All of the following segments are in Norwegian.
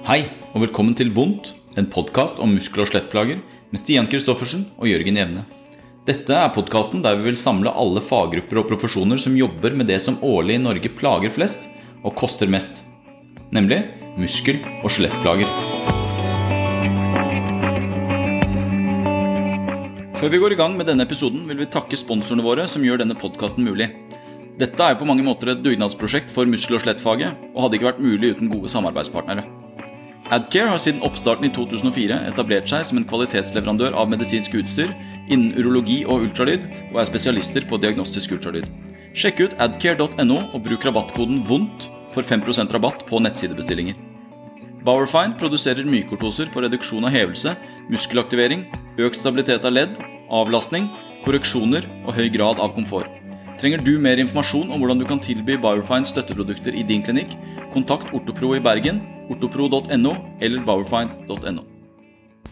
Hei, og velkommen til Vondt, en podkast om muskel- og skjelettplager med Stian Kristoffersen og Jørgen Jevne. Dette er podkasten der vi vil samle alle faggrupper og profesjoner som jobber med det som årlig i Norge plager flest og koster mest, nemlig muskel- og skjelettplager. Før vi går i gang med denne episoden, vil vi takke sponsorene våre som gjør denne podkasten mulig. Dette er på mange måter et dugnadsprosjekt for muskel- og skjelettfaget, og hadde ikke vært mulig uten gode samarbeidspartnere. Adcare har siden oppstarten i 2004 etablert seg som en kvalitetsleverandør av medisinsk utstyr innen urologi og ultralyd, og er spesialister på diagnostisk ultralyd. Sjekk ut adcare.no og bruk rabattkoden VONDT for 5% rabatt på nettsidebestillinger. Bowerfine produserer mykortoser for reduksjon av hevelse, muskelaktivering, økt stabilitet av ledd, avlastning, korreksjoner og høy grad av komfort. Trenger du mer informasjon om hvordan du kan tilby Bowerfines støtteprodukter i din klinikk, kontakt Ortopro i Bergen, ortopro.no eller bowerfind.no.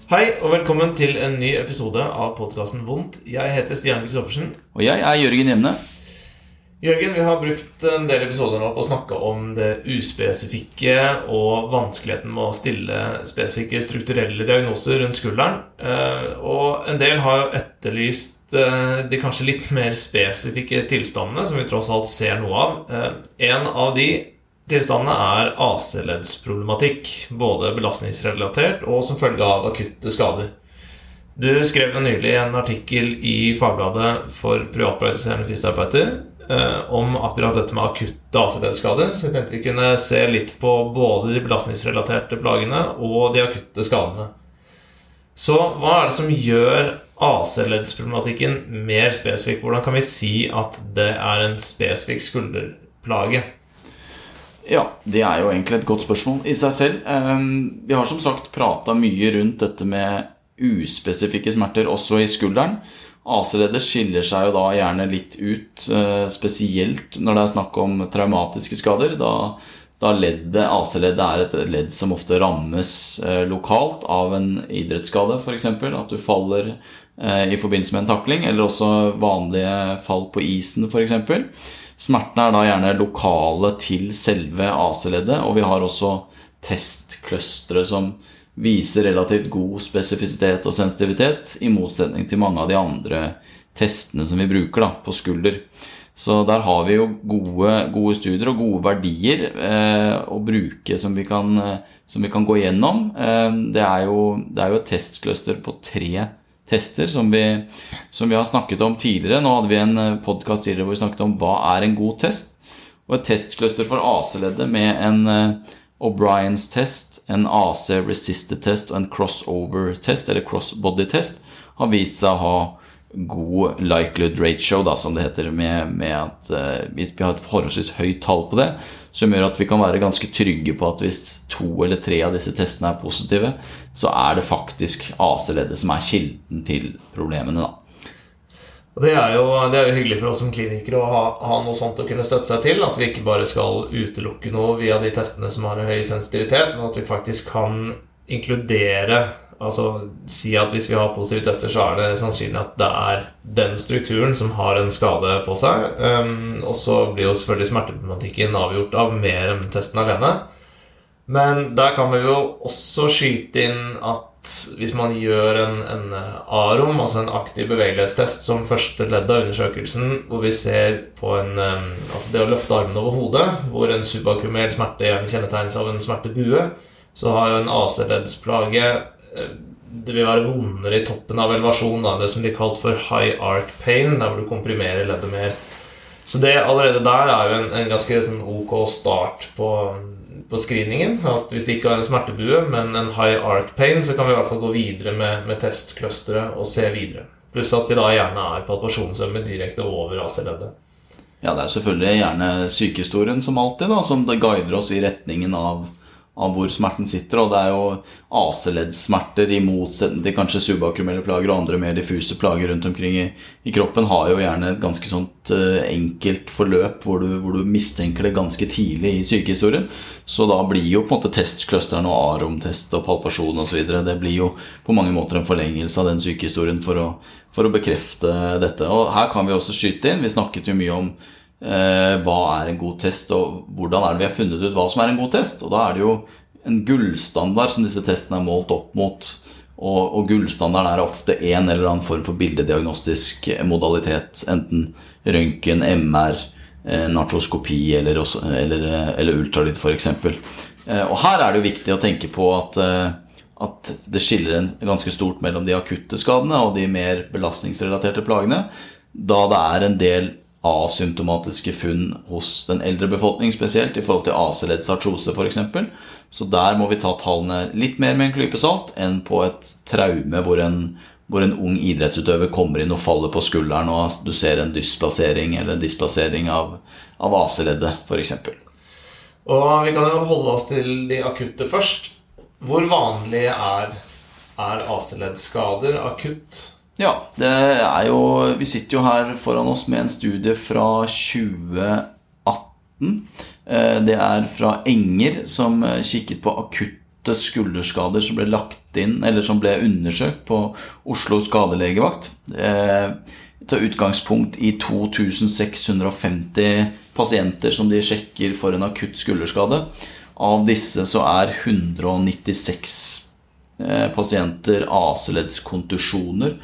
Hei og velkommen til en ny episode av podkasten Vondt. Jeg heter Stian Kristoffersen. Og jeg er Jørgen Jevne. Jørgen, vi har brukt en del episoder nå på å snakke om det uspesifikke og vanskeligheten med å stille spesifikke strukturelle diagnoser rundt skulderen. Eh, og en del har jo etterlyst eh, de kanskje litt mer spesifikke tilstandene, som vi tross alt ser noe av. Eh, en av de tilstandene er AC-leddsproblematikk. Både belastningsrelatert og som følge av akutte skader. Du skrev nylig en artikkel i Fagbladet for privatpraktiserende fysioterapeuter eh, om akkurat dette med akutte AC-leddskader. Så jeg tenkte vi kunne se litt på både de belastningsrelaterte plagene og de akutte skadene. Så hva er det som gjør AC-leddsproblematikken mer spesifikk? Hvordan kan vi si at det er en spesifikk skulderplage? Ja, det er jo egentlig et godt spørsmål i seg selv. Ehm, Vi har som sagt prata mye rundt dette med uspesifikke smerter også i skulderen. AC-leddet skiller seg jo da gjerne litt ut, eh, spesielt når det er snakk om traumatiske skader. Da, da leddet, AC-leddet er et ledd som ofte rammes eh, lokalt av en idrettsskade, f.eks. At du faller i forbindelse med en takling, eller også vanlige fall på isen, f.eks. Smertene er da gjerne lokale til selve AC-leddet, og vi har også testclustere som viser relativt god spesifisitet og sensitivitet, i motsetning til mange av de andre testene som vi bruker da, på skulder. Så der har vi jo gode, gode studier og gode verdier eh, å bruke som vi kan, eh, som vi kan gå gjennom. Eh, det, er jo, det er jo et testcluster på tre tester som vi, som vi har snakket om tidligere. Nå hadde vi en podkast tidligere hvor vi snakket om hva er en god test. Og et testcluster for AC-leddet med en uh, O'Briens test, en AC resisted test og en crossover-test, eller crossbody-test, har vist seg å ha god likelihood ratio, da, som det heter, med, med at uh, vi har et forholdsvis høyt tall på det, som gjør at vi kan være ganske trygge på at hvis to eller tre av disse testene er positive, så er det faktisk AC-leddet som er kilden til problemene. da. Det er, jo, det er jo hyggelig for oss som klinikere å ha, ha, noe sånt å kunne støtte seg til. At vi ikke bare skal utelukke noe via de testene som har høy sensitivitet, men at vi faktisk kan inkludere Altså si at hvis vi har positive tester, så er det sannsynlig at det er den strukturen som har en skade på seg. Um, og så blir jo selvfølgelig smerteproblematikken avgjort av mer enn testen alene. Men der kan vi jo også skyte inn at hvis man gjør en, en AROM, altså en aktiv bevegelighetstest, som første ledd av undersøkelsen, hvor vi ser på en, altså det å løfte armen over hodet, hvor en subakrumel smerte gjerne kjennetegnes av en smertebue, så har jo en AC-leddsplage det vil være vondere i toppen av elevasjon, da, det som blir kalt for high arc pain, der hvor du komprimerer leddet mer. Så det allerede der er jo en, en ganske sånn ok start på, på screeningen. At hvis det ikke er en smertebue, men en high arc pain, så kan vi i hvert fall gå videre med, med testclusteret og se videre. Pluss at de da gjerne er palpasjonsømme direkte over AC-leddet. Ja, det er selvfølgelig gjerne sykehistorien som alltid, da, som det guider oss i retningen av av hvor smerten sitter. Og det er jo AC-leddsmerter, i motsetning til kanskje subakrumelle plager og andre mer diffuse plager rundt omkring i, i, kroppen, har jo gjerne et ganske sånt uh, enkelt forløp hvor du, hvor du, mistenker det ganske tidlig i sykehistorien. Så da blir jo på en måte testclusteren og AROM-test og palpasjon osv. Det blir jo på mange måter en forlengelse av den sykehistorien for å, for å bekrefte dette. Og her kan vi også skyte inn. Vi snakket jo mye om hva er en god test, og hvordan er det vi har funnet ut hva som er en god test. Og da er det jo en gullstandard som disse testene er målt opp mot. Og, og gullstandarden er ofte en eller annen form for bildediagnostisk modalitet. Enten røntgen, MR, eh, natroskopi eller, eller, eh, eller ultralyd, f.eks. Eh, og her er det jo viktig å tenke på at, eh, at det skiller en ganske stort mellom de akutte skadene og de mer belastningsrelaterte plagene, da det er en del asymptomatiske funn hos den eldre befolkning spesielt, i forhold til AC-leddsartrose f.eks. Så der må vi ta tallene litt mer med en klype salt enn på et traume hvor en, hvor en ung idrettsutøver kommer inn og faller på skulderen, og du ser en dysplassering eller en displassering av, av AC-leddet f.eks. Og vi kan jo holde oss til de akutte først. Hvor vanlig er, er AC-leddskader akutt? Ja, det er jo Vi sitter jo her foran oss med en studie fra 2018. Eh, det er fra Enger, som eh, kikket på akutte skulderskader som ble lagt inn, eller som ble undersøkt på Oslo skadelegevakt. Eh, tar utgangspunkt i 2650 pasienter som de sjekker for en akutt skulderskade. Av disse så er 196 pasienter AC-leddskontusjoner.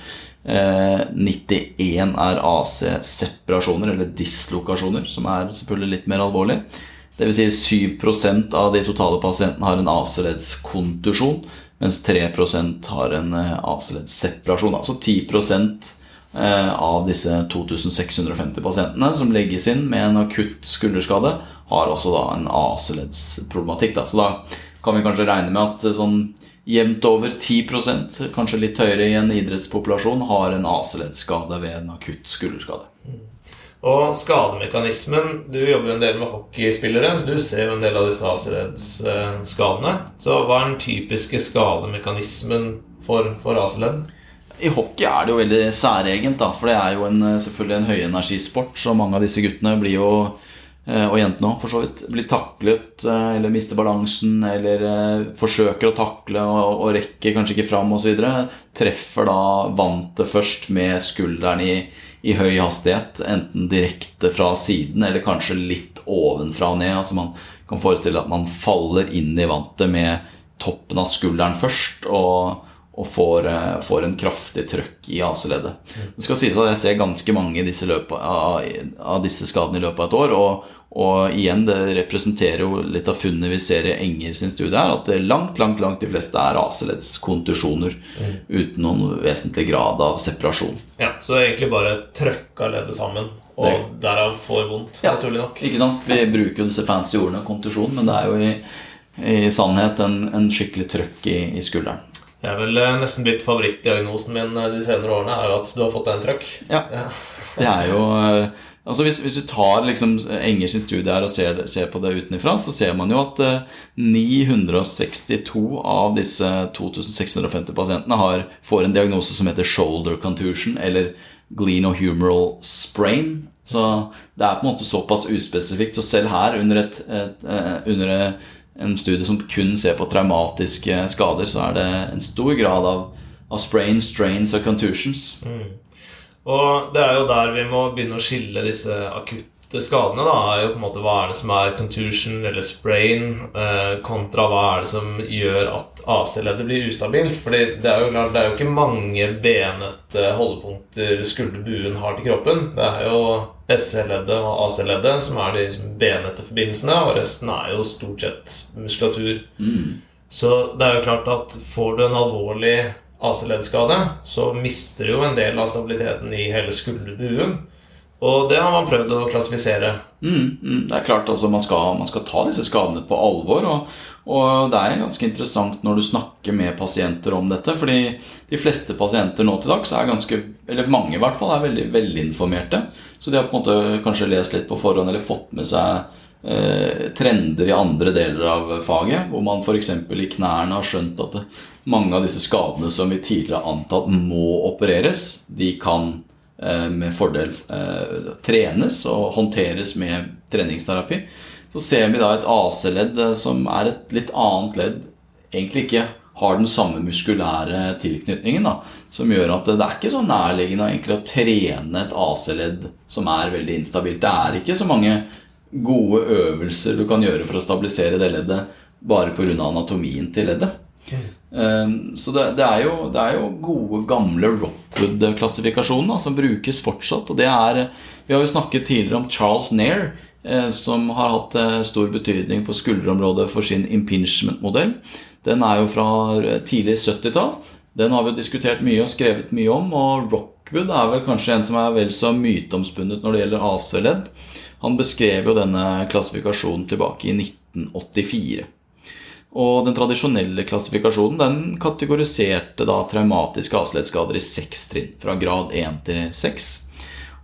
91 er AC-separasjoner, eller dislokasjoner, som er selvfølgelig litt mer alvorlig. Dvs. Si 7% av de totale pasientene har en AC-leddskontusjon, mens 3% har en AC-leddsseparasjon. Altså 10% av disse 2650 pasientene som legges inn med en akutt skulderskade, har altså da en AC-leddsproblematikk. Så da kan vi kanskje regne med at sånn jevnt over 10% kanskje litt høyere i en idrettspopulasjon, har en AC-leddskade ved en akutt skulderskade. Og skademekanismen Du jobber jo en del med hockeyspillere, så du ser jo en del av disse AC-leddsskadene. Så hva er den typiske skademekanismen for, for AC-ledd? I hockey er det jo veldig særegent, da, for det er jo en, selvfølgelig en høyenergisport. Så mange av disse guttene blir jo Eh, og jentene òg, for så vidt, blir taklet eh, eller mister balansen eller eh, forsøker å takle og, og rekker kanskje ikke fram osv. Treffer da vantet først med skulderen i, i, høy hastighet, enten direkte fra siden eller kanskje litt ovenfra og ned. Altså Man kan forestille at man faller inn i vantet med toppen av skulderen først. og og får, får, en kraftig trøkk i AC-leddet. Det skal sies at Jeg ser ganske mange av disse, løpet, av, av disse skadene i løpet av et år. Og, og igjen, det representerer jo litt av funnet vi ser i Enger sin studie her, at det langt, langt, langt de fleste er AC-leddskontusjoner mm. uten noen vesentlig grad av separasjon. Ja, Så det er egentlig bare trøkka leddet sammen, og det. derav får vondt, ja, naturlig nok. Ikke sant? Vi bruker jo disse fancy ordene kontusjon, men det er jo i, i sannhet en, en, skikkelig trøkk i, i skulderen. Det er vel eh, nesten blitt favorittdiagnosen min eh, de senere årene, er jo at du har fått deg en trøkk. Ja, ja. det er jo eh, Altså hvis, hvis, vi tar liksom Enger sin studie her og ser, ser, på det utenfra, så ser man jo at 962 eh, av disse 2650 pasientene har, får en diagnose som heter shoulder contusion eller glenohumeral sprain. Så det er på en måte såpass uspesifikt. Så selv her, under, et, et, eh, under en studie som kun ser på traumatiske skader, så er det en stor grad av, av sprain, strains og contusions. Mm. Og det er jo der vi må begynne å skille disse akutte skadene. da, er jo på en måte Hva er det som er contusion eller sprain, eh, kontra hva er det som gjør at AC-leddet blir ustabilt? Fordi det er jo klart, det er jo ikke mange benete holdepunkter skulderbuen har til kroppen. Det er jo SC-leddet og AC-leddet som er de benete forbindelsene, og resten er jo stort sett muskulatur. Mm. Så det er jo klart at får du en alvorlig AC-leddskade, så mister du jo en del av stabiliteten i hele skulderbuen. Og det har man prøvd å klassifisere. Mm, mm, det er klart altså man skal, man skal, ta disse skadene på alvor. Og, og, det er ganske interessant når du snakker med pasienter om dette. Fordi de fleste pasienter nå til dags er ganske, eller mange i hvert fall, er veldig velinformerte. Så de har på en måte kanskje lest litt på forhånd eller fått med seg trender i andre deler av faget. Hvor man f.eks. i knærne har skjønt at mange av disse skadene som vi tidligere har antatt må opereres, de kan eh, med fordel eh, trenes og håndteres med treningsterapi. Så ser vi da et AC-ledd eh, som er et litt annet ledd, egentlig ikke har den samme muskulære tilknytningen. Da, som gjør at det er ikke så nærliggende å trene et AC-ledd som er veldig instabilt. Det er ikke så mange gode øvelser du kan gjøre for å stabilisere det leddet bare pga. anatomien til leddet. Mm. Så det, det, er jo, det, er jo, gode, gamle Rockwood-klassifikasjoner som brukes fortsatt. Og det er Vi har jo snakket tidligere om Charles Nair, eh, som har hatt eh, stor betydning på skulderområdet for sin impingement-modell. Den er jo fra tidlig 70-tall. Den har vi jo diskutert mye og skrevet mye om. Og Rockwood er vel kanskje en som er vel så myteomspunnet når det gjelder AC-ledd. Han beskrev jo denne klassifikasjonen tilbake i 1984. Og den tradisjonelle klassifikasjonen den kategoriserte da traumatiske avsleddsskader i seks trinn, fra grad 1 til 6.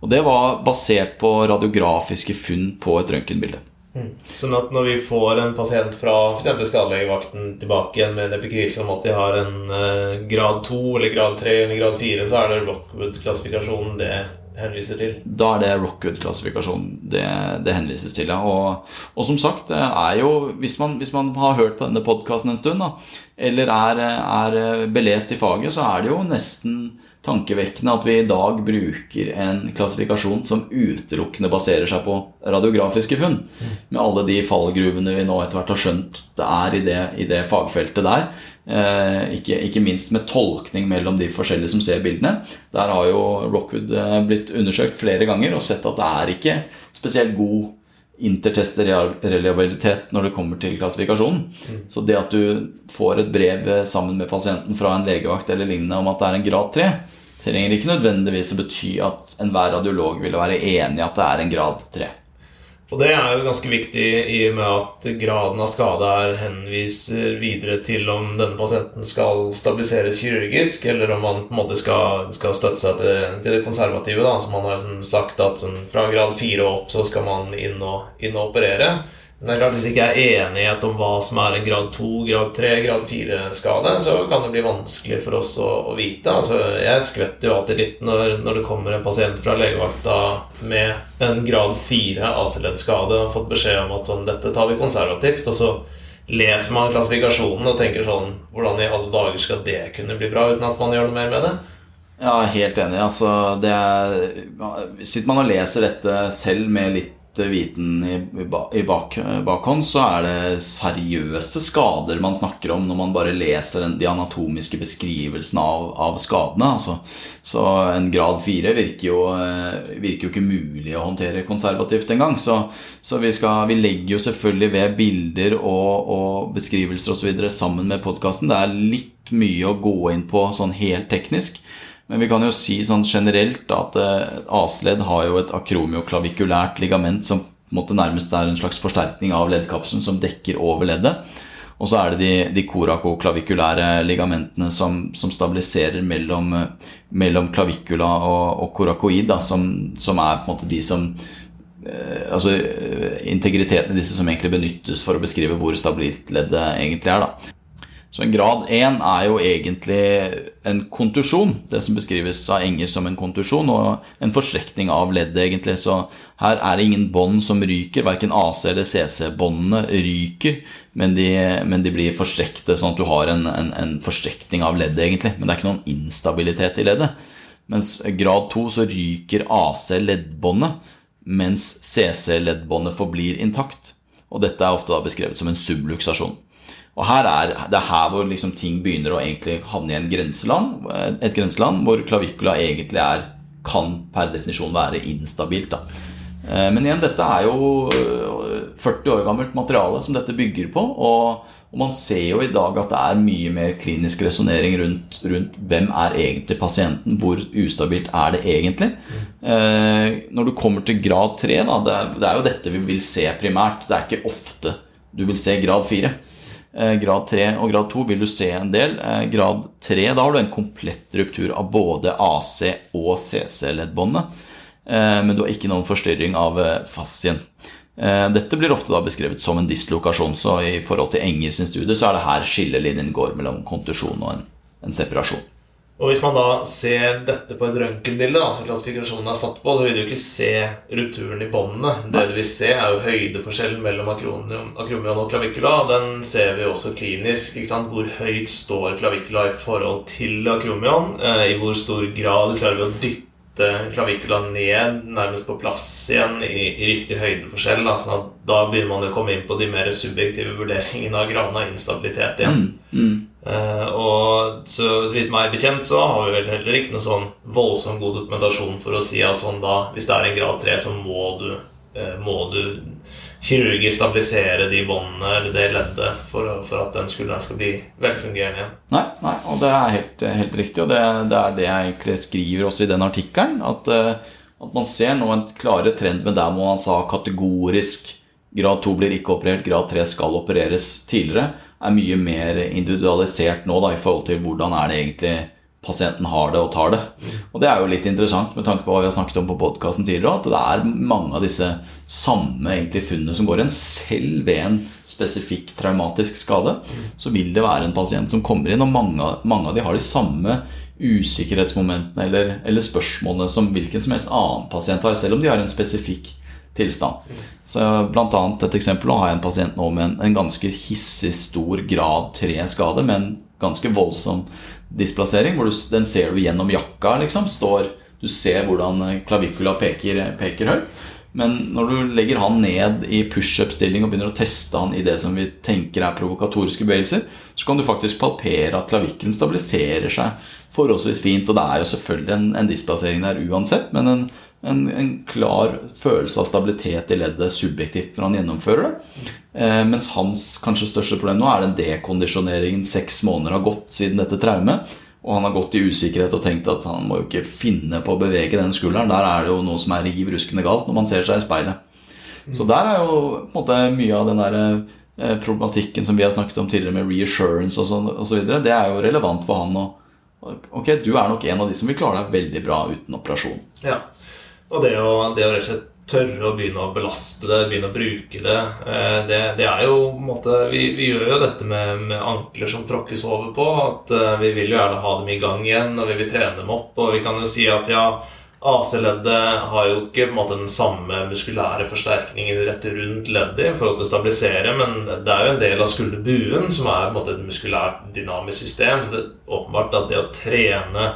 Og det var basert på radiografiske funn på et røntgenbilde. Mm. Sånn at når vi får en pasient fra f.eks. skadelegevakten tilbake igjen med en epikrise om at de har en uh, grad 2 eller grad 3 eller grad 4, så er det Lockwood-klassifikasjonen det henviser til? Da er det Rockwood-klassifikasjonen det, det, henvises til, ja. Og, og, som sagt, det er jo hvis man, hvis man har hørt på denne podkasten en stund, da, eller er, er, belest i faget, så er det jo nesten tankevekkende at vi i dag bruker en klassifikasjon som utelukkende baserer seg på radiografiske funn. Med alle de fallgruvene vi nå etter hvert har skjønt det er i det, i det fagfeltet der. Eh, ikke, ikke, minst med tolkning mellom de forskjellige som ser bildene. Der har jo Rockwood eh, blitt undersøkt flere ganger og sett at det er ikke spesielt god intertestereliabilitet når det kommer til klassifikasjonen. Mm. Så det at du får et brev sammen med pasienten fra en legevakt eller lignende om at det er en grad 3, trenger ikke nødvendigvis å bety at enhver radiolog ville være enig i at det er en grad 3. Og det er jo ganske viktig i og med at graden av skade her henviser videre til om denne pasienten skal stabiliseres kirurgisk, eller om man på en måte skal, skal støtte seg til, til, det konservative. da, som Man har liksom sagt at sånn, fra grad 4 og opp så skal man inn og, inn og operere. Men klart Hvis det ikke er enighet om hva som er en grad 2, grad 3, grad 4-skade, så kan det bli vanskelig for oss å, å vite. Altså, jeg skvetter jo alltid litt når, når, det kommer en pasient fra legevakta med en grad 4 AC-leddskade og fått beskjed om at sånn, dette tar vi konservativt. og så leser man klassifikasjonen og tenker sånn Hvordan i alle dager skal det kunne bli bra uten at man gjør noe mer med det? Ja, helt enig. Altså, det er, sitter man og leser dette selv med litt viten i, i bak, bakhånd, så er det seriøse skader man snakker om når man bare leser de anatomiske beskrivelsene av, av skadene. Altså. Så en grad 4 virker jo, eh, virker jo ikke mulig å håndtere konservativt engang. Så, så vi, skal, vi, legger jo selvfølgelig ved bilder og, og beskrivelser osv. sammen med podkasten. Det er litt mye å gå inn på sånn helt teknisk. Men vi kan jo si sånn generelt da, at AC-ledd har jo et akromioklaviculært ligament som måte nærmest er en slags forsterkning av leddkapselen som dekker over leddet. Og så er det de, de korakoklavikulære ligamentene som, som stabiliserer mellom, mellom klavikula og, og korakoid, da, som, som, er på en måte de som eh, Altså integriteten i disse som egentlig benyttes for å beskrive hvor stabilt leddet egentlig er. da. Så en grad 1 er jo egentlig en kontusjon, det som beskrives av Enger som en kontusjon, og en forstrekning av leddet, egentlig. Så her er det ingen bånd som ryker, verken AC- eller CC-båndene ryker, men de, men de, blir forstrekte, sånn at du har en, en, en forstrekning av leddet, egentlig. Men det er ikke noen instabilitet i leddet. Mens grad 2 så ryker AC-leddbåndet, mens CC-leddbåndet forblir intakt. Og dette er ofte da beskrevet som en subluksasjon. Og her er, Det er her hvor liksom ting begynner å egentlig havne i en grenseland, et grenseland hvor klavikula egentlig er, kan per definisjon være instabilt. Da. Eh, men igjen, dette er jo 40 eh, år gammelt materiale som dette bygger på. Og, og man ser jo i dag at det er mye mer klinisk resonnering rundt, rundt, hvem er egentlig pasienten, hvor ustabilt er det egentlig. Eh, når du kommer til grad 3, da, det, er, det er jo dette vi vil se primært. Det er ikke ofte du vil se grad 4. Eh, grad 3 og grad 2 vil du se en del. Eh, grad 3 da har du en komplett ruptur av både AC- og CC-leddbåndet. Eh, men du har ikke noen forstyrring av fascien. Dette blir ofte beskrevet som en dislokasjon, så i forhold til Enger sin studie så er det her skillelinjen går mellom kontusjon og en, en separasjon. Og hvis man da ser dette på et røntgenbilde, altså klassifikasjonen er satt på, så vil du ikke se rupturen i båndene. Det du vil se, er jo høydeforskjellen mellom akromion, og klavikula. Den ser vi også klinisk. Hvor høyt står klavikula i forhold til akromion? Eh, I hvor stor grad klarer vi å dytte klavikula ned, nærmest på plass igjen, i, i riktig høydeforskjell. Da, sånn da begynner man å komme inn på de mer subjektive vurderingene av graden av instabilitet igjen. Mm, mm. Eh, og så, så vidt meg bekjent så har vi vel heller ikke noe sånn voldsomt god dokumentasjon for å si at sånn da, hvis det er en grad 3, så må du, eh, må du kirurgisk stabilisere de båndene eller det leddet for, for, at den skulderen skal bli velfungerende igjen. Nei, nei og det er helt, helt riktig, og det, det, er det jeg egentlig skriver også i den artikkelen. At, eh, at, man ser nå en klare trend med der hvor man sa kategorisk grad 2 blir ikke operert, grad 3 skal opereres tidligere er mye mer individualisert nå da, i forhold til hvordan er det egentlig pasienten har det og tar det. Og det er jo litt interessant med tanke på hva vi har snakket om på podkasten tidligere, at det er mange av disse samme egentlig funnene som går igjen. Selv ved en spesifikk traumatisk skade så vil det være en pasient som kommer inn, og mange, mange av de har de samme usikkerhetsmomentene eller, eller spørsmålene som hvilken som helst annen pasient har, selv om de har en spesifikk tilstand. Så blant annet et eksempel har jeg en pasient nå med en, en ganske hissig stor grad 3-skade med en ganske voldsom displassering. hvor du, Den ser du gjennom jakka. liksom, står, Du ser hvordan klavikula peker, peker høyt. Men når du legger han ned i pushup-stilling og begynner å teste han i det som vi tenker er provokatoriske bevegelser, så kan du faktisk palpere at klavikkelen stabiliserer seg forholdsvis fint. Og det er jo selvfølgelig en, en displassering der uansett, men en en, en, klar følelse av stabilitet i leddet subjektivt når han gjennomfører det. Eh, mens hans kanskje største problem nå er den dekondisjoneringen. Seks måneder har gått siden dette traumet. Og han har gått i usikkerhet og tenkt at han må jo ikke finne på å bevege den skulderen. Der er det jo noe som er riv ruskende galt når man ser seg i speilet. Så der er jo på en måte mye av den der eh, problematikken som vi har snakket om tidligere med reassurance og, så, og så videre, det er jo relevant for han. Og, ok, du er nok en av de som vil klare deg veldig bra uten operasjon. Ja. Og det å, det å rett og slett tørre å begynne å belaste det, begynne å bruke det eh, Det, det er jo på en måte vi, vi, gjør jo dette med, med, ankler som tråkkes over på. At uh, Vi vil jo gjerne ha dem i gang igjen, og vi vil trene dem opp. Og vi kan jo si at ja, AC-leddet har jo ikke på en måte den samme muskulære forsterkningen rett rundt leddet i forhold til å stabilisere, men det er jo en del av skulderbuen som er på en måte et muskulært dynamisk system. Så det er åpenbart at det å trene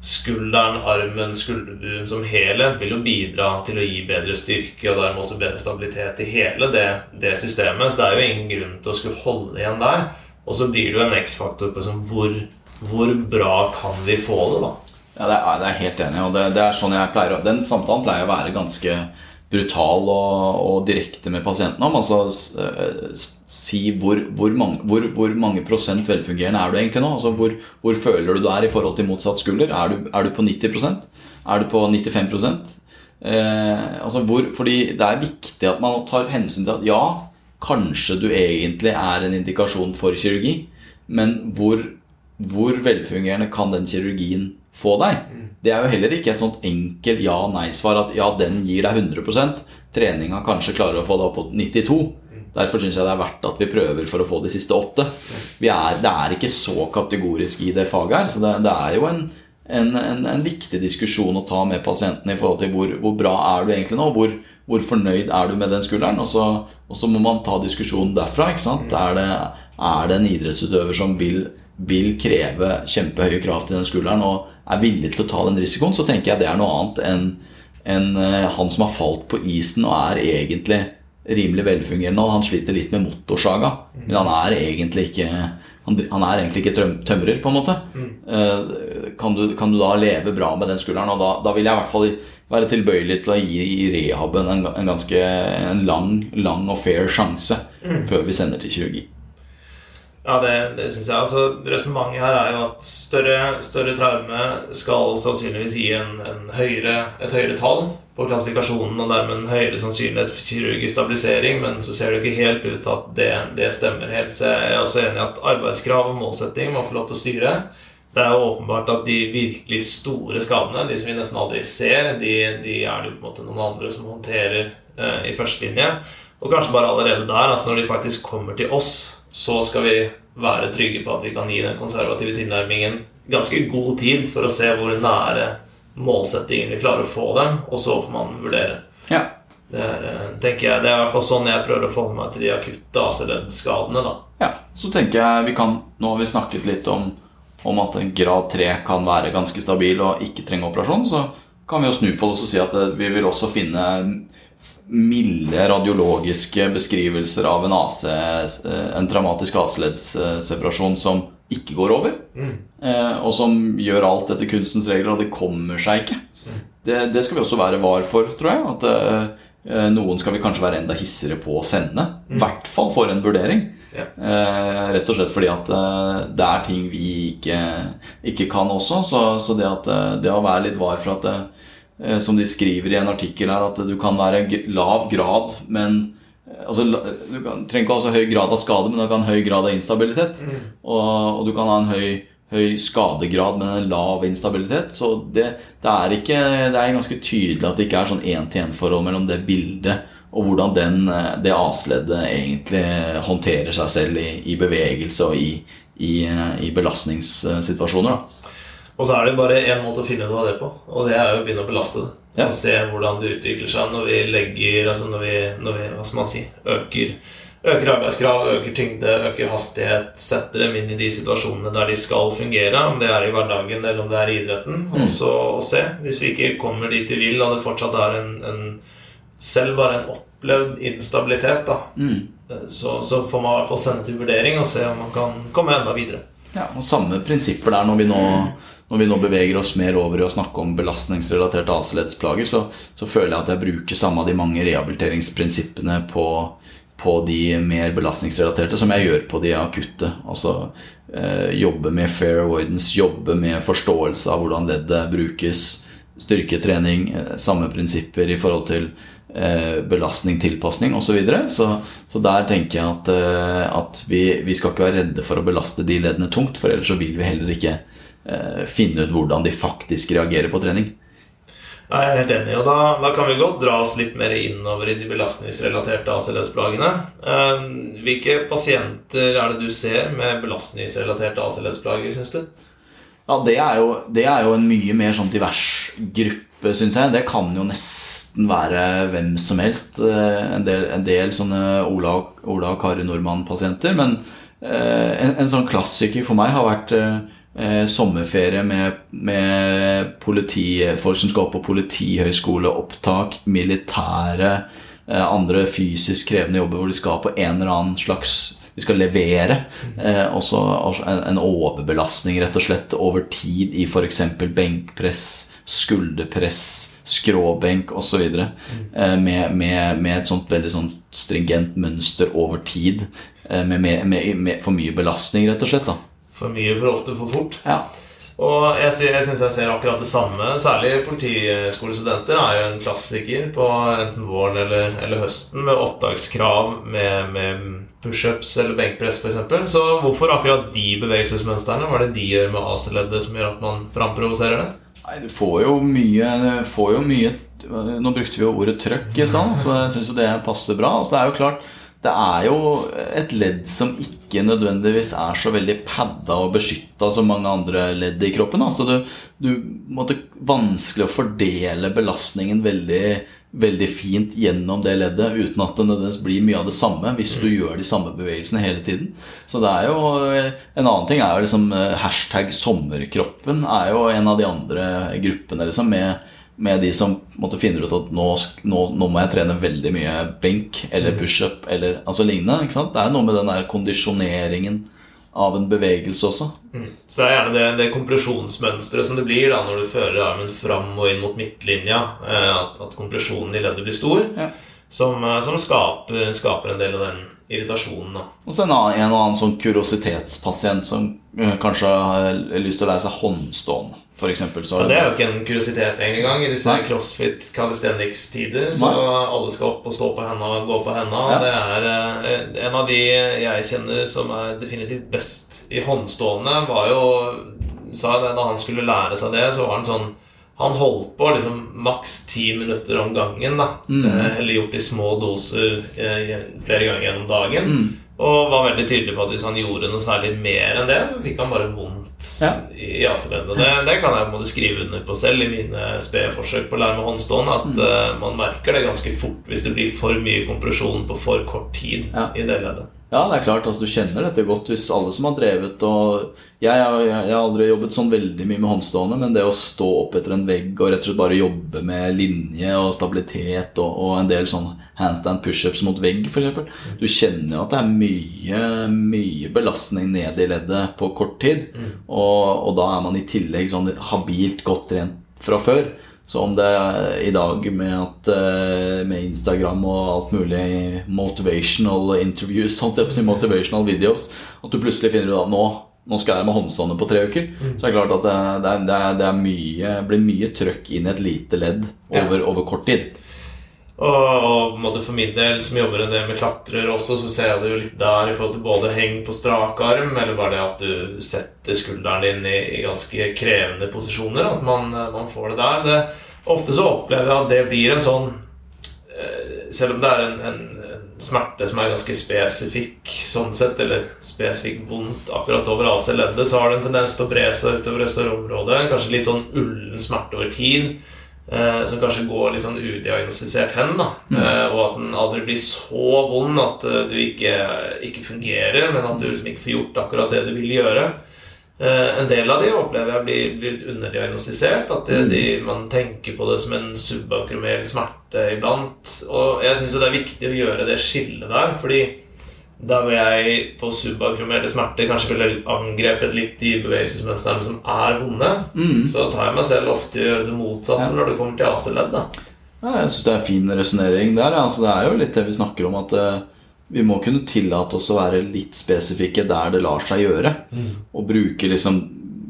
skulderen, armen, skulderbuen som helhet vil jo bidra til å gi bedre styrke og dermed også bedre stabilitet i hele det, det systemet. Så det er jo ingen grunn til å skulle holde igjen der. Og så blir det jo en X-faktor på hvor, hvor, bra kan vi få det, da. Ja, det er, det er helt enig og det, det, er sånn jeg pleier Den samtalen pleier å være ganske brutal og, og direkte med pasienten om. Altså eh, si hvor, hvor, mange, hvor, hvor, mange, prosent velfungerende er du egentlig nå? Altså hvor, føler du du er i forhold til motsatt skulder? Er du, er du på 90% Er du på 95% eh, altså Fordi det er viktig at man tar hensyn til at ja, kanskje du egentlig er en indikasjon for kirurgi, men hvor, velfungerende kan den kirurgien få deg? Mm. Det er jo heller ikke et sånt enkelt ja-nei-svar at ja, den gir deg 100% Treninga kanskje klarer å få deg opp på 92 Derfor syns jeg det er verdt at vi prøver for å få de siste åtte. Er, det er ikke så kategorisk i det faget her, så det, det er jo en, en, en, en, viktig diskusjon å ta med pasientene i forhold til hvor, hvor bra er du egentlig nå, hvor, hvor, fornøyd er du med den skulderen, og så, og så må man ta diskusjonen derfra. ikke sant? Er det, er det en idrettsutøver som vil, vil kreve kjempehøye krav til den skulderen og er villig til å ta den risikoen, så tenker jeg det er noe annet enn en, eh, han som har falt på isen og er egentlig rimelig velfungerende. Og han sliter litt med motorsaga, men han er egentlig ikke han, er egentlig ikke tømrer, på en måte. Mm. Kan, du, kan, du, da leve bra med den skulderen? Og da, da, vil jeg i hvert fall være tilbøyelig til å gi i rehaben en, en ganske en lang, lang og fair sjanse mm. før vi sender til kirurgi. Ja, det, det syns jeg. Altså, Resonnementet her er jo at større, større traume skal sannsynligvis gi en, en høyere, et høyere tall på klassifikasjonen og dermed en høyere sannsynlighet for kirurgisk stabilisering, men så ser det ikke helt ut at det, det stemmer helt. Så jeg er også enig i at arbeidskrav og målsetting må få lov til å styre. Det er jo åpenbart at de virkelig store skadene, de som vi nesten aldri ser, de, de er det jo på en måte noen andre som håndterer eh, i førstelinje. Og kanskje bare allerede der at når de faktisk kommer til oss så skal vi være trygge på at vi kan gi den konservative tilnærmingen ganske god tid for å se hvor nære målsettingen vi klarer å få dem, og så får man vurdere. Ja. Det er, eh, tenker jeg, det er i hvert fall sånn jeg prøver å forholde meg til de akutte AC-leddskadene. Ja, så tenker jeg vi kan Nå har vi snakket litt om, om at en grad 3 kan være ganske stabil og ikke trenge operasjon. Så kan vi jo snu på det og si at eh, vi vil også finne milde radiologiske beskrivelser av en AC, eh, en traumatisk AC-leddsseparasjon som ikke går over, eh, og som gjør alt etter kunstens regler, og det kommer seg ikke. Det, det skal vi også være var for, tror jeg. At eh, noen skal vi kanskje være enda hissigere på å sende. I hvert fall for en vurdering. Ja. Eh, rett og slett fordi at eh, det er ting vi ikke, ikke kan også. Så, så det, at, det å være litt var for at Som de skriver i en artikkel her, at du kan være lav grad, men Altså, du kan, trenger ikke ha så høy grad av skade, men du kan ha høy grad av instabilitet. Og, og du kan ha en høy, høy skadegrad, men en lav instabilitet. Så det, det, er ikke, det er ganske tydelig at det ikke er sånn én-til-én-forhold mellom det bildet og hvordan den, eh, det asleddet egentlig håndterer seg selv i, i bevegelse og i, i, eh, i belastningssituasjoner. Da. Og så er det bare én måte å finne ut av det på, og det er jo å begynne å belaste det. Ja. Og se hvordan det utvikler seg når vi legger Altså når vi, når vi hva skal man si, øker, øker arbeidskrav, øker tyngde, øker hastighet, setter dem inn i de situasjonene der de skal fungere, om det er i hverdagen eller om det er i idretten. Og så å se. Hvis vi ikke kommer dit vi vil, og det fortsatt er en, en selv bare en opplevd instabilitet, da, så, så får man i hvert fall sende til vurdering og se om man kan komme enda videre. Ja, og Samme prinsipper der når vi nå, når vi nå beveger oss mer over i å snakke om belastningsrelaterte AC-leddsplager, så, så føler jeg at jeg bruker samme av de mange rehabiliteringsprinsippene på, på de mer belastningsrelaterte som jeg gjør på de akutte. Altså eh, jobbe med fair avoidance, jobbe med forståelse av hvordan leddet brukes, styrketrening, eh, samme prinsipper i forhold til eh, belastning, tilpasning osv. Så, videre. så Så der tenker jeg at, eh, at vi, vi skal ikke være redde for å belaste de leddene tungt, for ellers så vil vi heller ikke finne ut hvordan de faktisk reagerer på trening. Jeg er helt enig, og da, da kan vi godt dra oss litt mer innover i de belastningsrelaterte ACLS-plagene. Eh, hvilke pasienter er det du ser med belastningsrelaterte ACLS-plager, syns du? Ja, det er, jo, det er jo en mye mer sånn divers gruppe, syns jeg. Det kan jo nesten være hvem som helst. eh, En del, en del sånne Ola, Ola og Kari Nordmann-pasienter. Men eh, en, en sånn klassiker for meg har vært eh, sommerferie med, med politifolk som skal opp på politihøyskole, opptak, militære, eh, andre fysisk krevende jobber hvor de skal på en eller annen slags de skal levere. Eh, også en, overbelastning rett og slett over tid i f.eks. benkpress, skulderpress, skråbenk osv. Eh, med, med, med et sånt veldig sånt stringent mønster over tid. Eh, med, med for mye belastning, rett og slett. da For mye, for ofte, for fort. ja. Og jeg, jeg syns jeg ser akkurat det samme. Særlig politiskolestudenter er jo en klassiker på enten våren eller, eller høsten med opptakskrav med, med pushups eller benkpress f.eks. Så hvorfor akkurat de bevegelsesmønstrene? Hva er det de gjør med AC-leddet som gjør at man framprovoserer det? Nei, du får jo mye, får jo mye Nå brukte vi jo ordet trøkk i stad, så jeg syns jo det passer bra. Altså, det er jo klart det er jo et ledd som ikke nødvendigvis er så veldig padda og beskytta som mange andre ledd i kroppen. Altså du, du måtte vanskelig å fordele belastningen veldig, veldig fint gjennom det leddet uten at det nødvendigvis blir mye av det samme hvis du gjør de samme bevegelsene hele tiden. Så det er jo En annen ting er jo liksom eh, hashtag sommerkroppen er jo en av de andre gruppene liksom med med de som måtte finner ut at nå, nå, nå må jeg trene veldig mye benk eller pushup eller altså lignende. Det er noe med den der kondisjoneringen av en bevegelse også. Så det er gjerne det, det kompresjonsmønsteret som det blir da når du fører armen fram og inn mot midtlinja. eh, At, at kompresjonen i leddet blir stor. Ja. Som, eh, som skaper, skaper en del av den irritasjonen. da Og så en, annen, en annen sånn kuriositetspasient som eh, kanskje har lyst til å lære seg håndstående, f.eks. Så Ja, det er jo ikke en kuriositet engang i disse crossfit calisthenics-tider. Så Nei. alle skal opp og stå på henda og gå på henda. Ja. Det er eh, En av de jeg kjenner som er definitivt best i håndstående, var jo Sa det da han skulle lære seg det, så var han sånn han holdt på liksom maks ti minutter om gangen. da eh, Eller gjort i små doser eh, flere ganger gjennom dagen. Og var veldig tydelig på at hvis han gjorde noe særlig mer enn det, så fikk han bare vondt Ja. i AC-leddet. Det, det kan jeg måte skrive under på selv i mine spede forsøk på å lære meg håndstående. At eh, man merker det ganske fort hvis det blir for mye kompresjon på for kort tid Ja. i det leddet. Ja, det er klart. altså Du kjenner dette godt hvis alle som har drevet og jeg, jeg, jeg har aldri jobbet sånn veldig mye med håndstående, men det å stå opp etter en vegg og rett og slett bare jobbe med linje og stabilitet og, og en del sånn handstand pushups mot vegg, f.eks. Du kjenner jo at det er mye, mye belastning ned i leddet på kort tid. Og, og da er man i tillegg sånn habilt godt trent fra før. Så om det er i dag med, at, eh, med Instagram og alt mulig motivational interviews, sånt, motivational videos, at du plutselig finner ut at nå, nå skal jeg med håndstående på tre uker, så er det klart at det, det, er, det er mye, blir mye trøkk inn i et lite ledd over, over kort tid. Og, og for min del, som jobber en del med klatrere også, så ser jeg det jo litt der i forhold til både heng på strak arm, eller bare det at du setter skulderen din i, i ganske krevende posisjoner. At man, man får det der. Det, ofte så opplever jeg at det blir en sånn eh, Selv om det er en, en, en smerte som er ganske spesifikk sånn sett, eller spesifikt vondt akkurat over AC-leddet, så har det en tendens til å bre seg utover det større området. Kanskje litt sånn ullen smerte over tid. Eh, som kanskje går litt sånn udiagnostisert hen. da Mm. eh, Og at den aldri blir så vond at uh, du ikke, ikke fungerer, men at du liksom ikke får gjort akkurat det du vil gjøre. Eh, en del av de opplever jeg blir, blir litt underdiagnostisert. At det, de, man tenker på det som en subakromel smerte iblant. Og jeg syns det er viktig å gjøre det skillet der, fordi der hvor jeg på subakromerte smerter kanskje ville angrepet litt de bevegelsesmønstrene som er vonde, Mm. så tar jeg meg selv ofte i å gjøre det motsatte Ja. når det kommer til AC-ledd. da. Ja, jeg syns det er fin resonnering der. Altså, det er jo litt det vi snakker om, at uh, vi må kunne tillate oss å være litt spesifikke der det lar seg gjøre. Og bruke liksom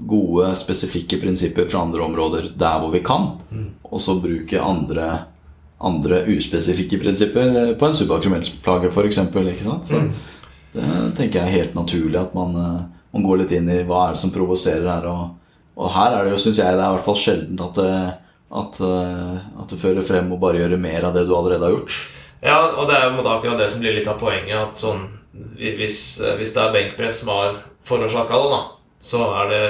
gode, spesifikke prinsipper fra andre områder der hvor vi kan. Og så bruke andre, andre uspesifikke prinsipper på en subakromellplage, f.eks. Så det tenker jeg er helt naturlig at man, eh, man går litt inn i hva er det som provoserer her. Og, og her er det jo, syns jeg, det er i hvert fall sjelden at det, at, eh, at det fører frem å bare gjøre mer av det du allerede har gjort. Ja, og det er jo akkurat det som blir litt av poenget. At sånn, hvis, hvis det er benkpress som har forårsaka det, da, så er det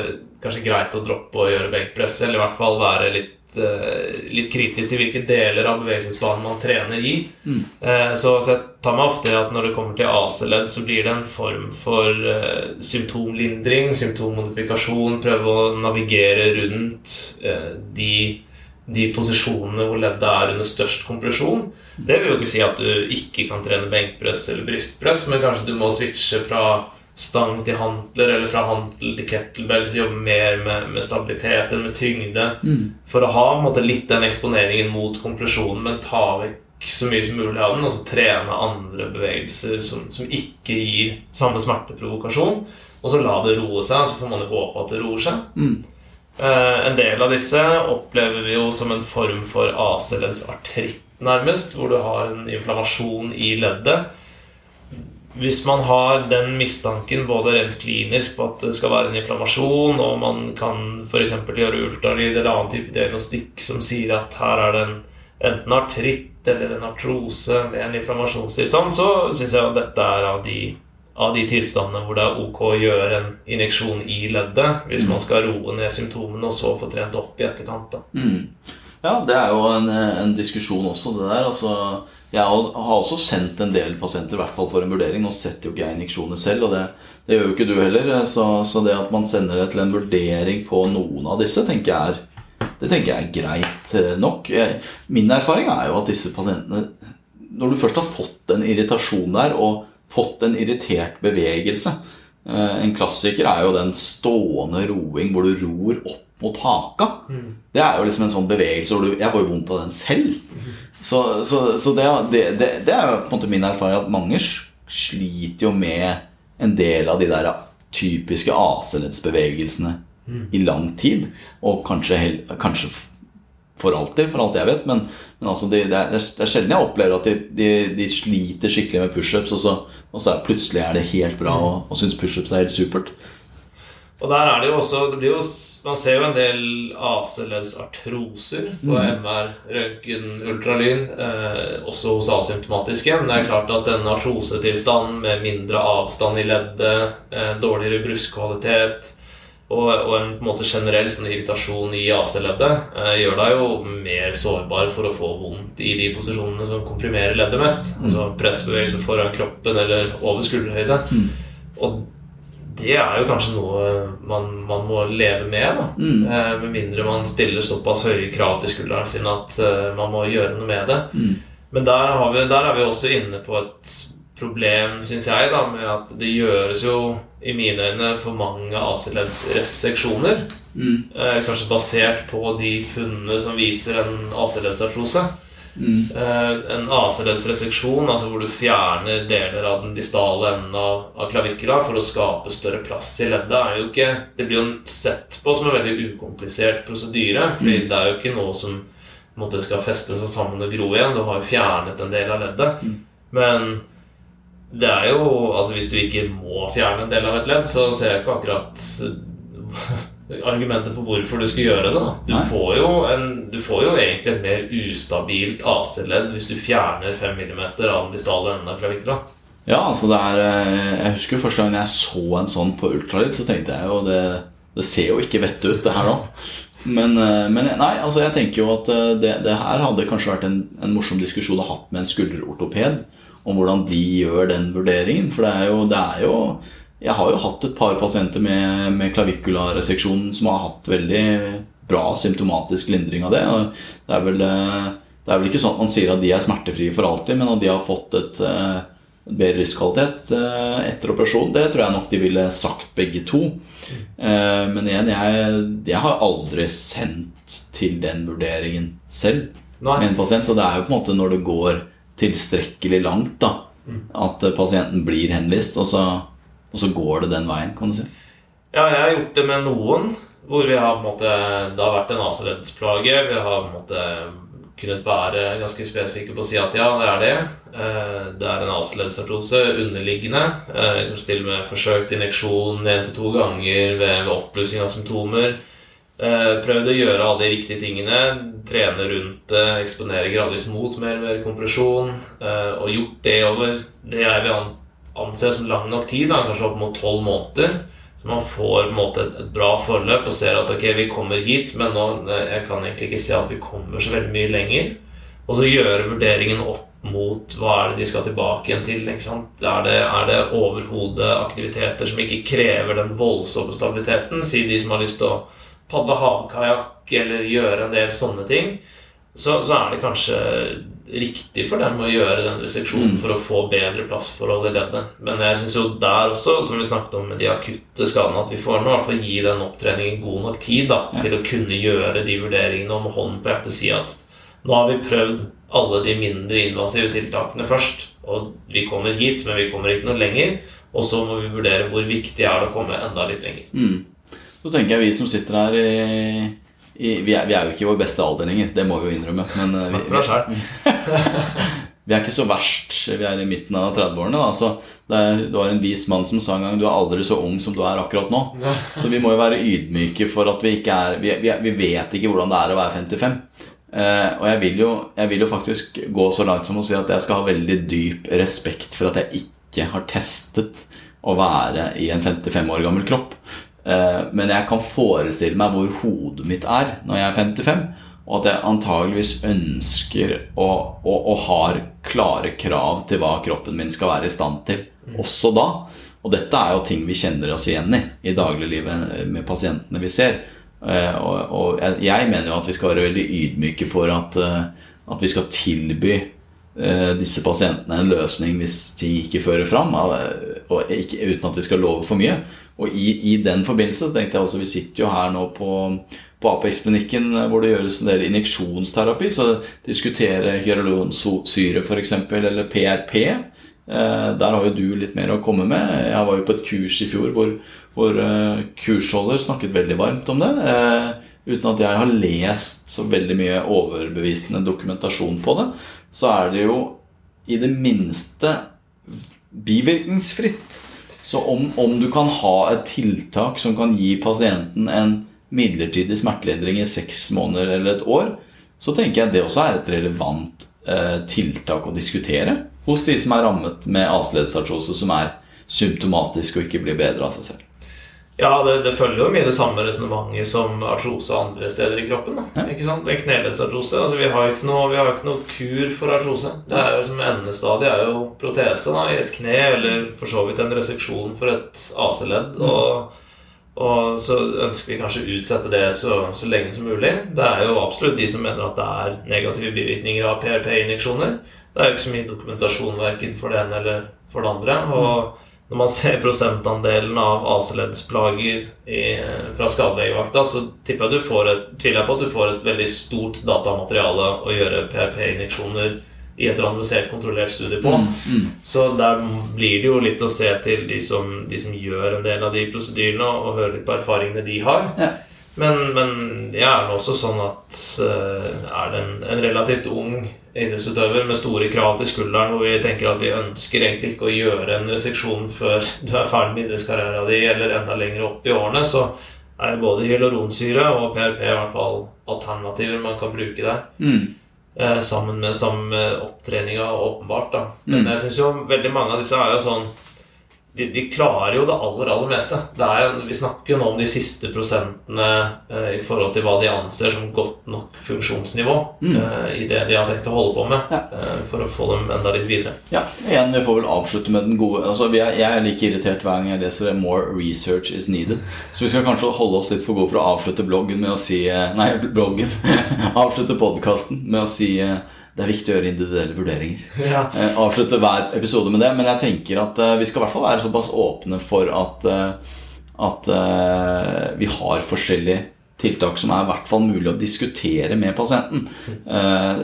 kanskje greit å droppe å gjøre benkpress, eller i hvert fall være litt, eh, litt kritisk til hvilke deler av bevegelsesbanen man trener i. Eh, så, så jeg tar meg ofte i at når det kommer til AC-ledd, så blir det en form for uh, symptomlindring, symptommodifikasjon, prøve å navigere rundt uh, de de posisjonene hvor leddet er under størst kompresjon. Det vil jo ikke si at du ikke kan trene benkpress eller brystpress, men kanskje du må switche fra stang til hantler eller fra hantel til kettlebells, jobbe mer med, med stabilitet enn med tyngde. For å ha en måte, litt den eksponeringen mot kompresjonen, men ta vekk så mye som mulig av den, og så trene andre bevegelser som, som ikke gir samme smerteprovokasjon. Og så la det roe seg, så får man jo håpe at det roer seg. Mm. Eh, en del av disse opplever vi jo som en form for AC-leddsartritt, nærmest, hvor du har en inflammasjon i leddet. Hvis man har den mistanken både rent klinisk på at det skal være en inflammasjon, og man kan f.eks. gjøre ultralyd eller annen type diagnostikk som sier at her er det en, enten artritt eller en artrose med en inflammasjonstilstand, så syns jeg at dette er av de, av de tilstandene hvor det er ok å gjøre en injeksjon i leddet hvis man skal roe ned symptomene og så få trent opp i etterkant. Mm. Ja, det er jo en, en diskusjon også, det der. Altså, jeg har også sendt en del pasienter i hvert fall for en vurdering. Nå setter jo ikke jeg injeksjoner selv, og det, det gjør jo ikke du heller. Så, så det at man sender det til en vurdering på noen av disse, tenker jeg er, det tenker jeg er greit eh, nok. Jeg- Min erfaring er jo at disse pasientene Når du først har fått en irritasjon der, og fått en irritert bevegelse eh, En klassiker er jo den stående roing hvor du ror opp mot haka. Det er jo liksom en sånn bevegelse hvor du Jeg får jo vondt av den selv. Så, så, så det, det, det, er jo på en måte min erfaring at mange sliter jo med en del av de der typiske AC-leddsbevegelsene i lang tid. Og kanskje, kanskje for alltid, for alt jeg vet. Men, men altså de, det, er, det er sjelden jeg opplever at de, de, de sliter skikkelig med pushups, og så, og så er, plutselig er det helt bra og, og syns pushups er helt supert. Og der er det jo også det blir jo, Man ser jo en del AC-leddsartroser på MR, røntgen, ultralyn, eh, også hos asymptomatiske. Men det er klart at denne artrosetilstanden med mindre avstand i leddet, eh, dårligere bruskkvalitet Og, og en, på en måte generell sånn irritasjon i AC-leddet eh, gjør deg jo mer sårbar for å få vondt i de posisjonene som komprimerer leddet mest. Mm. Altså pressbevegelse foran kroppen eller over skulderhøyde. Mm. Og det er jo kanskje noe man, man må leve med. Mm. Eh, med mindre man stiller såpass høye krav til skulderen sin at eh, man må gjøre noe med det. Mm. Men der, har vi, der er vi også inne på et problem, syns jeg, da, med at det gjøres jo i mine øyne for mange AC-leddsreseksjoner. Mm. Eh, kanskje basert på de funnene som viser en AC-leddsartrose. Mm. Eh, en AC-ledsreseksjon, altså hvor du fjerner deler av den distale enden av, av klavikula for å skape større plass i leddet, ikke Det blir jo sett på som en veldig ukomplisert prosedyre, fordi det er jo ikke noe som måtte, skal feste seg sammen og gro igjen. Du har jo fjernet en del av leddet. Men det er jo Altså Hvis du ikke må fjerne en del av et ledd, så ser jeg ikke akkurat argumentet for hvorfor du skal gjøre det. da Du, får jo, en, du får jo egentlig et mer ustabilt AC-ledd hvis du fjerner 5 mm av den distale enden av klavikula. Ja, altså det er eh, Jeg husker jo første gang jeg så en sånn på ultralyd, så tenkte jeg jo det, det ser jo ikke vett ut, det her nå. Men, eh, men nei, altså jeg tenker jo at eh, det, det her hadde kanskje vært en, en morsom diskusjon å ha hatt med en skulderortoped. Om hvordan de gjør den vurderingen. For det er jo, det er jo Jeg har jo hatt et par pasienter med, med klavikulareseksjon som har hatt veldig bra symptomatisk lindring av det. og Det er vel, eh, det er vel ikke sånn at man sier at de er smertefrie for alltid, men at de har fått et eh, bedre livskvalitet eh, etter operasjon. Det tror jeg nok de ville sagt begge to. Men igjen, jeg, jeg har aldri sendt til den vurderingen selv Nei. med en pasient. Så det er jo på en måte når det går tilstrekkelig langt da, at eh, pasienten blir henvist, og så, og så går det den veien, kan du si. Ja, jeg har gjort det med noen hvor vi har på en måte Det har vært en AC-leddsplage. Vi har på en måte kunnet være ganske spesifikke på å si at ja, det er det. Eh, Det er en AC-leddsartrose underliggende. Eh, Kanskje til og med forsøkt injeksjon én til to ganger ved, oppblussing av symptomer. Eh, Prøvd å gjøre alle de riktige tingene. Trene rundt det, eksponere gradvis mot mer og mer kompresjon. Og gjort det over det jeg vil anse som lang nok tid, da, kanskje opp mot tolv måneder. Så man får på en måte et, bra forløp og ser at ok, vi kommer hit, men nå, eh, jeg kan egentlig ikke se at vi kommer så veldig mye lenger. Og så gjøre vurderingen opp mot hva er det de skal tilbake igjen til. ikke sant? Er det, det overhodeaktiviteter som ikke krever den voldsomme stabiliteten? Si de som har lyst til å padle havkajakk eller gjøre en del sånne ting. Så, så er det kanskje riktig for dem å gjøre den reseksjonen for å få bedre plassforhold i leddet. Men jeg syns jo der også, som vi snakket om med de akutte skadene, at vi får nå i hvert fall gi den opptreningen god nok tid da, til å kunne gjøre de vurderingene med hånden på hjertet si at nå har vi prøvd alle de mindre invasive tiltakene først, og vi kommer hit, men vi kommer ikke noe lenger. Og så må vi vurdere hvor viktig er det å komme enda litt lenger. Mm. Så tenker jeg vi som sitter her i, i vi, er, vi er jo ikke i vår beste alder lenger, det må vi jo innrømme. Men eh, Snakk for deg sjøl. vi er ikke så verst. Vi er i midten av 30-årene. Altså, så det, er, det var en vis mann som sa en gang 'du er aldri så ung som du er akkurat nå'. Så vi må jo være ydmyke for at vi ikke er Vi, vi, vi vet ikke hvordan det er å være 55. Eh, og jeg vil, jo, jeg vil jo faktisk gå så langt som å si at jeg skal ha veldig dyp respekt for at jeg ikke har testet å være i en 55 år gammel kropp. Eh, men jeg kan forestille meg hvor hodet mitt er når jeg er 55. Og at jeg antageligvis ønsker og, og, og har klare krav til hva kroppen min skal være i stand til også da. Og dette er jo ting vi kjenner oss igjen i i dagliglivet med pasientene vi ser. Eh, og, og jeg, mener jo at vi skal være veldig ydmyke for at, eh, at vi skal tilby disse pasientene en løsning hvis de ikke fører fram, og ikke, uten at vi skal love for mye. Og i, i den forbindelse tenkte jeg også Vi sitter jo her nå på, på Apex-klinikken hvor det gjøres en del injeksjonsterapi. Så diskutere hyaluronsyre f.eks. eller PRP. Eh, der har jo du litt mer å komme med. Jeg var jo på et kurs i fjor hvor, hvor eh, kursholder snakket veldig varmt om det. Eh, uten at jeg har lest så veldig mye overbevisende dokumentasjon på det, så er det jo i det minste bivirkningsfritt. Så om, om du kan ha et tiltak som kan gi pasienten en midlertidig smertelindring i seks måneder eller et år, så tenker jeg det også er et relevant eh, tiltak å diskutere hos de som er rammet med aceleddsartrose som er symptomatisk og ikke blir bedre av seg selv. Ja, det, det følger jo mye det samme resonnementet som artrose andre steder i kroppen. Da. Ikke sant? En kneleddsartrose. Altså, vi har jo ikke ikke noe kur for artrose. Det er jo som Endestadiet er jo protese da, i et kne, eller for så vidt en reseksjon for et AC-ledd. Og, og så ønsker vi kanskje å utsette det så, så lenge som mulig. Det er jo absolutt de som mener at det er negative bivirkninger av PRP-injeksjoner. Det er jo ikke så mye dokumentasjon verken for det ene eller for det andre. og når man ser prosentandelen av AC-leddsplager fra skadelegevakta, så tipper jeg du får et, tviler jeg på at du får et veldig stort datamateriale å gjøre PRP-injeksjoner i et randomisert, kontrollert studie på. Mm. Så der blir det jo litt å se til de som, de som gjør en del av de prosedyrene, og høre litt på erfaringene de har. Ja. Men, men jeg er vel også sånn at eh, er det en, en relativt ung idrettsutøver med store krav til skulderen, hvor vi tenker at vi ønsker egentlig ikke å gjøre en reseksjon før du er ferdig med idrettskarrieren din, eller enda lenger opp i årene, så er jo både hyaluronsyre og PRP i hvert fall alternativer man kan bruke der. Mm. Eh, sammen med, sammen med opptreninga, åpenbart. da Men Mm. jeg syns jo veldig mange av disse er jo sånn de, de klarer jo det aller, aller meste. Det er, vi snakker jo nå om de siste prosentene eh, i forhold til hva de anser som godt nok funksjonsnivå Mm. eh, i det de har tenkt å holde på med, Ja. eh, for å få dem enda litt videre. Ja, igjen, vi får vel avslutte med den gode altså, er, Jeg er like irritert hver gang jeg leser 'More research is needed'. Så vi skal kanskje holde oss litt for gode for å avslutte bloggen med å si eh, Nei, bloggen. avslutte podkasten med å si eh, det er viktig å gjøre individuelle vurderinger. Ja. Eh, avslutte hver episode med det, men jeg tenker at eh, vi skal i hvert fall være såpass åpne for at, eh, at vi har forskjellige tiltak som er i hvert fall mulig å diskutere med pasienten. Eh,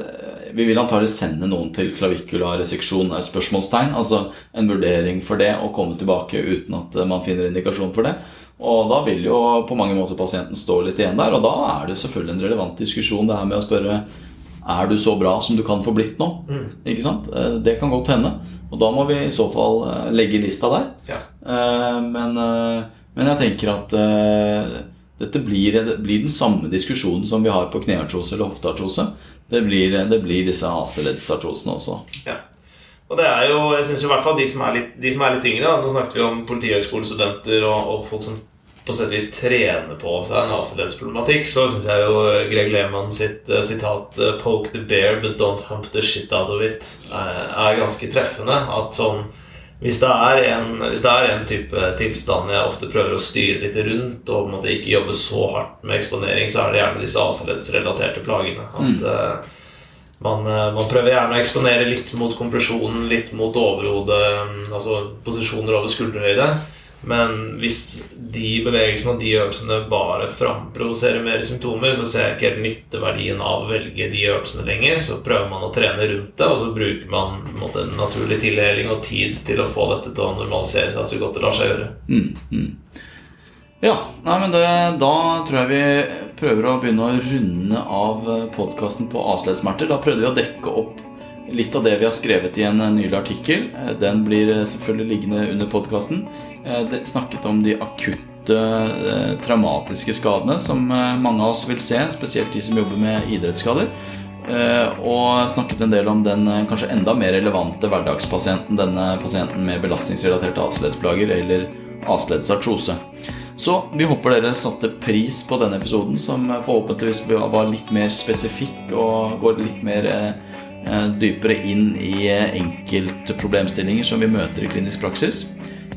vi vil antagelig sende noen til klavikula reseksjon er spørsmålstegn, altså en vurdering for det, og komme tilbake uten at man finner indikasjon for det. Og da vil jo på mange måter pasienten stå litt igjen der, og da er det selvfølgelig en relevant diskusjon det her med å spørre er du så bra som du kan få blitt nå? Ikke sant? Eh, Det kan godt hende. Og da må vi i så fall eh, legge lista der. Ja. Eh, Men, men jeg tenker at dette blir, det blir den samme diskusjonen som vi har på kneartrose eller hofteartrose. Det blir, det blir disse AC-leddsartrosene også. Ja. Og det er jo, jeg synes jo i hvert fall de som er litt, de som er litt yngre da. Nå snakket vi om politihøgskolestudenter og, og folk som på sett og vis trener på seg en AC-leddsproblematikk, så syns jeg jo Greg Lehmann sitt uh, sitat eh, 'Poke the bear, but don't hump the shit out of it' er, er ganske treffende. At sånn hvis det, er en, det er en type tilstand jeg ofte prøver å styre litt rundt, og på en måte ikke jobbe så hardt med eksponering, så er det gjerne disse AC-leddsrelaterte plagene. At eh, man, eh, man prøver gjerne å eksponere litt mot kompresjonen, litt mot overhodet, mm, altså posisjoner over skulderhøyde. Men hvis de bevegelsene og de øvelsene bare framprovoserer mer symptomer, så ser jeg ikke helt nytteverdien av å velge de øvelsene lenger. Så prøver man å trene rundt det, og så bruker man en måte, en naturlig tildeling og tid til å få dette til å normalisere seg så godt det lar seg gjøre. Mm, mm. Ja, nei, men det, da tror jeg vi prøver å begynne å runde av podkasten på AC-leddsmerter. Da prøvde vi å dekke opp litt av det vi har skrevet i en nylig artikkel. Eh, Den blir eh, selvfølgelig liggende under podkasten. Snakket om de akutte eh, traumatiske skadene som eh, mange av oss vil se, spesielt de som jobber med idrettsskader. Eh, Og snakket en del om den eh, kanskje enda mer relevante hverdagspasienten, denne pasienten med belastningsrelaterte AC-leddsplager eller AC-leddsartrose. Så vi håper dere satte pris på denne episoden, som forhåpentligvis var litt mer spesifikk og går litt mer eh, eh, dypere inn i enkeltproblemstillinger som vi møter i klinisk praksis.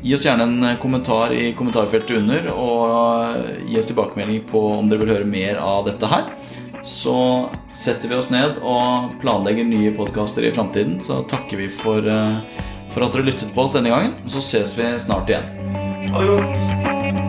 Gi oss gjerne en eh, kommentar i kommentarfeltet under, og eh, gi oss tilbakemelding på om dere vil høre mer av dette her. Så setter vi oss ned og planlegger nye podkaster i framtiden. Så takker vi for, eh, for at dere lyttet på oss denne gangen. Så ses vi snart igjen. Ha det godt!